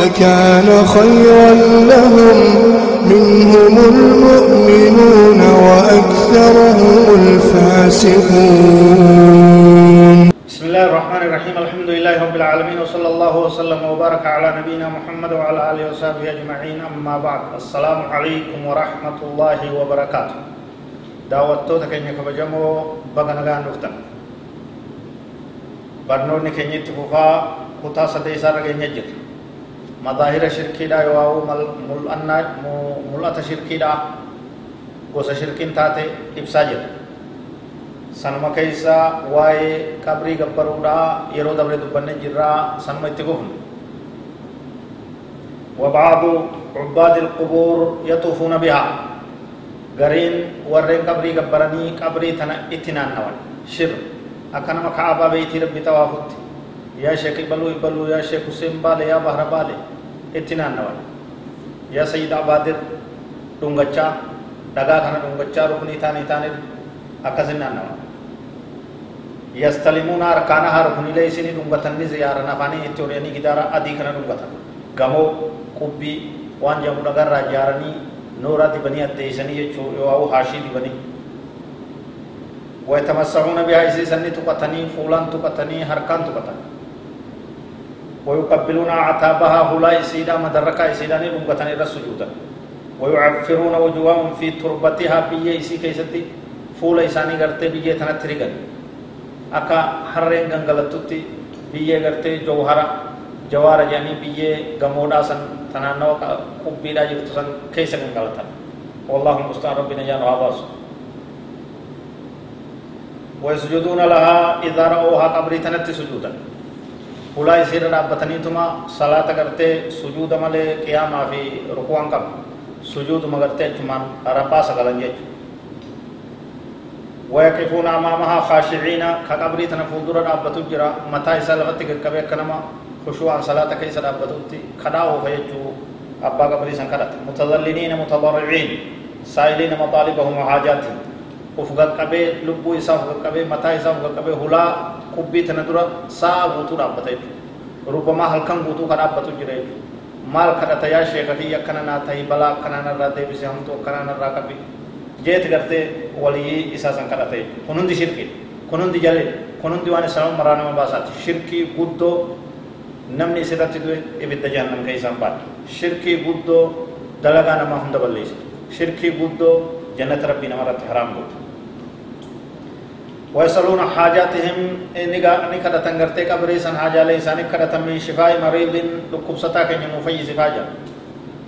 لكان خيرا لهم. منهم المؤمنون وأكثرهم الفاسقون. بسم الله الرحمن الرحيم. الحمد لله رب العالمين. وصلى الله وسلم وبارك على نبينا محمد وعلى آله وصحبه أجمعين. أما بعد السلام عليكم ورحمة الله وبركاته. baga nagaan dhuftan barnoonni keenya itti fufaa kutaa sadee isaarra keenya jira مظاهر شركي دا يواو ملأنا ملأت شركي دا gosa shirkiin taate ibsaa jira sanuma keessa waa'ee qabrii gabbaruudhaa yeroo dabre dubbanne jirraa sanuma itti gufne وبعض عباد القبور يطوفون بها. غرين ورين قبري قبرني قبري تنا إتنان نوان شر. أكنا مكعبا بيتي ربي توافت يا شيخ بلو بلو يا شيخ حسين بالي يا بحر بالي. Itti naannawan yaa sayyid abaadir dhungachaa dhagaa kana dhungachaa ruknii taanii taanii akkasin naannawan yastalimuuna arkaanahaa rukniilee isinii dhungatanni ziyaaran afaanii itti horiyanii gidaara adii kana dhungatan gamoo qubbii waan jedhamu dhagarraa ijaaranii nooraa dibanii addeeysanii jechuu yoo haashii dibanii ويتمسحون بها إسيسني تقتني فولان تقتني هركان تقتني ويقبلون أعتابها هلا إسيدا مدركا إسيدا نلومتان إلى سجودا ويعفرون وجوههم في تربتها بيه إسي كيستي فول إساني غرتي بيه تنتريغن. أكا حرين غنغلتوتي بيه غرتي جوهرا جوار جاني بيه غمودا سن تنانو قبيدا جفتو سن كيس غنغلتان والله المستعان ربنا جانو عباس ويسجدون لها إذا رأوها قبري تنتي سجودا. Ulaa isiirra dhaabbataniituma salaata gartee sujuuda malee qiyaamaa fi rukuwaan qabu sujuuduma gartee achumaan rabbaa sagalan jechuudha ويقفون أمامها خاشعين كقبري تنفوندر أبتو جرا متى إسا لفت كبير كنما خشوعا صلاة كيسا أبتوتي كداو فيجو أبا قبري سنكرت متذللين متضرعين سائلين مطالبهم وحاجاتهم ufga qabee lubbuu isaa ufga qabee mataa isaa ufga qabee hulaa kubbii tana dura sa'a guutuu dhaabbata jechuudha rubamaa halkan guutuu kan dhaabbatu jira jechuudha maal kadhata yaa sheekatii akkana naa tahi balaa akkanaa narraa deebisee hamtuu akkanaa narraa qabi jeeti gartee walii isaa san kadhata jechuudha kun hundi shirkii kun hundi jalli kun hundi waan islaama maraa nama baasaati shirkii guddoo namni isirratti du'e ibidda jahannam keessaan baadha shirkii guddoo dalagaa namaa hunda balleessa shirkii guddoo jannata rabbii namarratti haraam godha ويسألون حاجاتهم. نكرة تنغرتي قبري سن حاجة ليسان نكرة من شفاء مريض لكم ستاك مفيز فاجا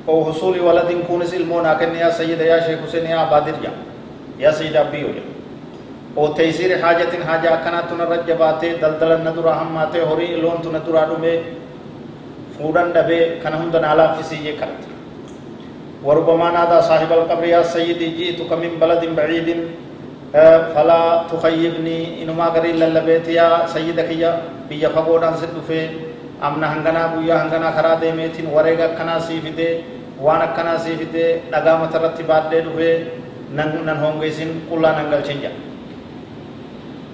أو حصول ولد كونس المونا كن يا سيد يا شيخ حسين يا بادر جا يا سيد أبيو جا أو تيسير حاجة حاجة كنا تنرجباتي دلدل ندرا هماتي هوري لون تندرا دمي فودن دبي كنهم دنالا فسي كرت. وربما نادى صاحب القبر يا سيدي جئتك من بلد بعيد. فلا تخيبني إنما غري للبيت يا سيدك يا بيا فقودان سدفه أمنا هنغنا بويا هنغنا خرا ديميتين وريغا كنا سيفده وانا كنا سيفده دغام ترتيبات دي دفه نن هونغيسين كلا ننگل چنجا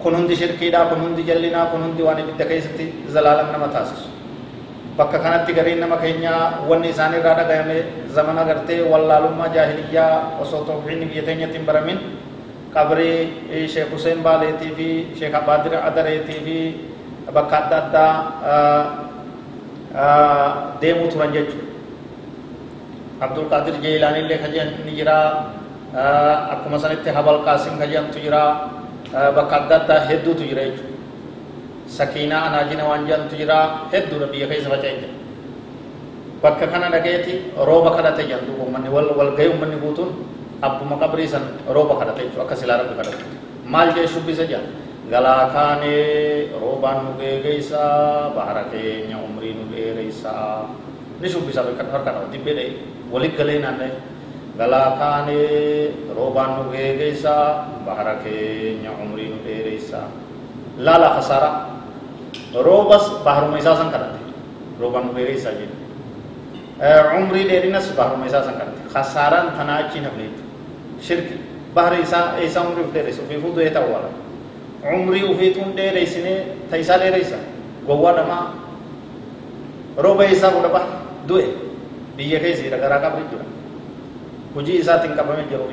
kun hundi shirkiidha kun hundi jallinaa kun hundi waan ibidda keessatti zalaalam nama taasisu bakka kanatti gariin nama keenya wanni isaan irraa dhagayame zamana gartee wallaalummaa jaahiliyyaa osoo tawxiidni biyya teenyatti hin baramin qabrii sheek Hussein Baaleetii fi sheek Abaadir Adareetii fi bakka adda addaa deemuu turan jechuudha. Abdul Qaadir Jeelaan illee ka jedhan ni jira akkuma sanitti Habal Qaasim ka jedhantu jira bakka adda addaa hedduutu jira jechuudha. Sakiinaa Anaajina waan jedhantu jira hedduudha biyya keessa faca'e jira. Bakka kana dhageeti rooba kadhate jedhan duuba uummanni wal gahee uummanni guutuun abbuma qabrii san rooba kadhate jechuudha akka silaa rabbi kadhate maal jee shubbisa jedha galaa kaanee roobaan nu geegeysaa bahara keenya umrii nu dheereysaa ni shubbisa beekan harkadha dibbee dha'e walit galee naanna'e galaa kaanee roobaan nu geegeessa bahara nu kasaara roobas baharuma isaa san kadhate roobaan nu geegeessaa jedhe umrii dheerinas baharuma isaa san kadhate kasaaraan tanaa achi shirki bahari isaa isaa umrii uf dheereysa ufiifuu du'ee ta'uwala umrii ufiituun dheereysine ta isaa dheereysa gowwaa dhamaa rooba isaa godha bah du'e biyya keessi dhagaraa qabri jira hojii isaatiin qabamee jiru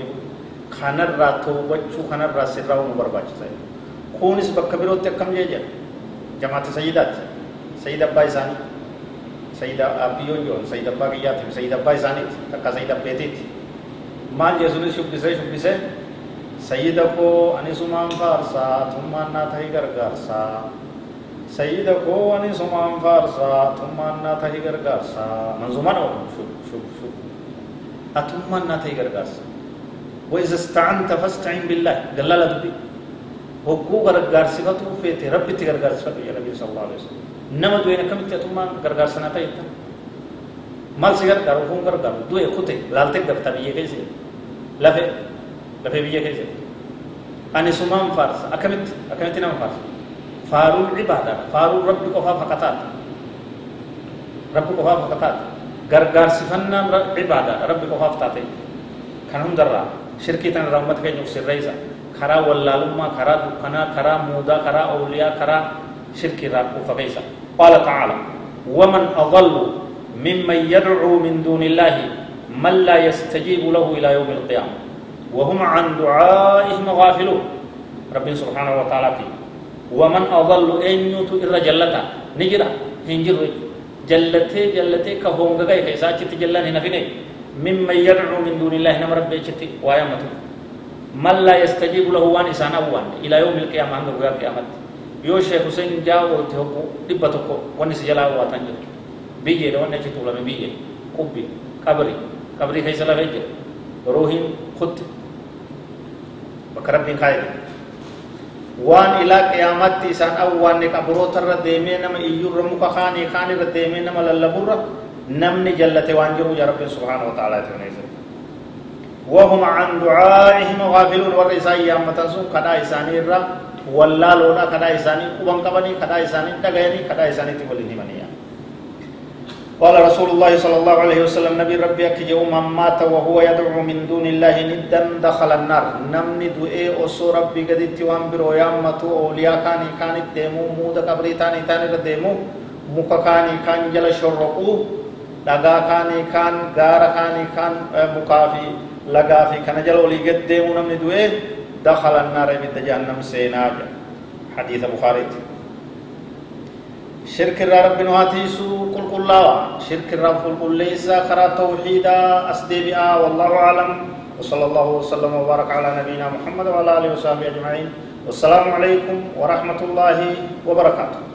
kanarraa toobachuu kanarraa sirraa nu barbaachisa kunis bakka birootti akkam jee jedha jamaata sayyidaati sayyid abbaa isaanii sayyid abiyyoon jiran sayyid abbaa kiyyaati sayyid abbaa isaaniiti akka sayyid abbeetiiti maal jesuunis shubbisee shubbisee sayyida koo ani sumaan faarsaa tummaan naa tahii gargaarsaa sayyida koo ani sumaan faarsaa tummaan naa tahii gargaarsaa manzumaan oolu shub shub shub atummaan naa tahii gargaarsa وإذا استعنت فاستعن بالله قال لا دبي هو غرغار صفته فيته ربي تغرغار صفته يا نبي صلى الله عليه وسلم نما دوينا كم تتما غرغار سناتا يتا غارو فون غرغار دوي كوتي لالته غرتا بيه كيسي لفه لفه بيه كيسي أنا سمام فارس أكمت أكمت نام فارس فارو العبادة فارو ربي قفا فقطات ربي قفا فقطات غرغار صفنا عبادة ربي قفا فقطات كان هم درا شركي تن رحمت کے جو سر رئیسا خرا واللالما خرا دکنا خرا مودا خرا اولیاء خرا شركي راكو فقيسا قال تعالى ومن أضل ممن يدعو من دون الله من لا يستجيب له إلى يوم القيامة. وهم عن دعائهم غافلون. رب سبحانه وتعالى في ومن أضل أن يتو إر جلتا نجرا هنجر. جلته جلته كهونغا كيسا تجلان هنا في ممن يدعو من دون الله نمر بيشتي ويامته من لا يستجيب له وان إسانا وان. إلى يوم القيامة عند قيام القيامة يو شيخ حسين جاو تهكو دبتكو وان سجلا واتنجل بيجي لو أنك تقول من بيجي قبي قبري قبري كيس لا فيجي روحين خد بكرب بن خايد وان إلى قيامت إسان أو وان قبرو تر ديمي نما إيور رمك خاني خاني رديمي نما للبر نمني جلت وانجروا يا رب سبحانه وتعالى تونيزه وهم عن دعائهم غافلون والرسائي يا متنسون كدا إساني الرا ولا لونا كدا إساني كبان كباني كدا إساني دغيني كدا إساني تقولني منيا قال رسول الله صلى الله عليه وسلم نبي ربي أكي من مات وهو يدعو من دون الله ندا دخل النار. نمني دوئي أسو ربي قد اتوان برو يامتو أولياء كاني كانت ديمو مودا قبري تاني تاني رديمو مكا كاني كان جل شرقو دغا كاني كان غار كاني كان مكافي لغا في كان جل ولي قد ديمو نمني دوئي دخل النار بيت جهنم سيناج حديث بخاري. شرك الرب نواتيسو قل قل لا شرك الرب قل قل ليس خرا توحيدا أسدبئا والله أعلم. وصلى الله وسلم وبارك على نبينا محمد وعلى آله وصحبه أجمعين. والسلام عليكم ورحمة الله وبركاته.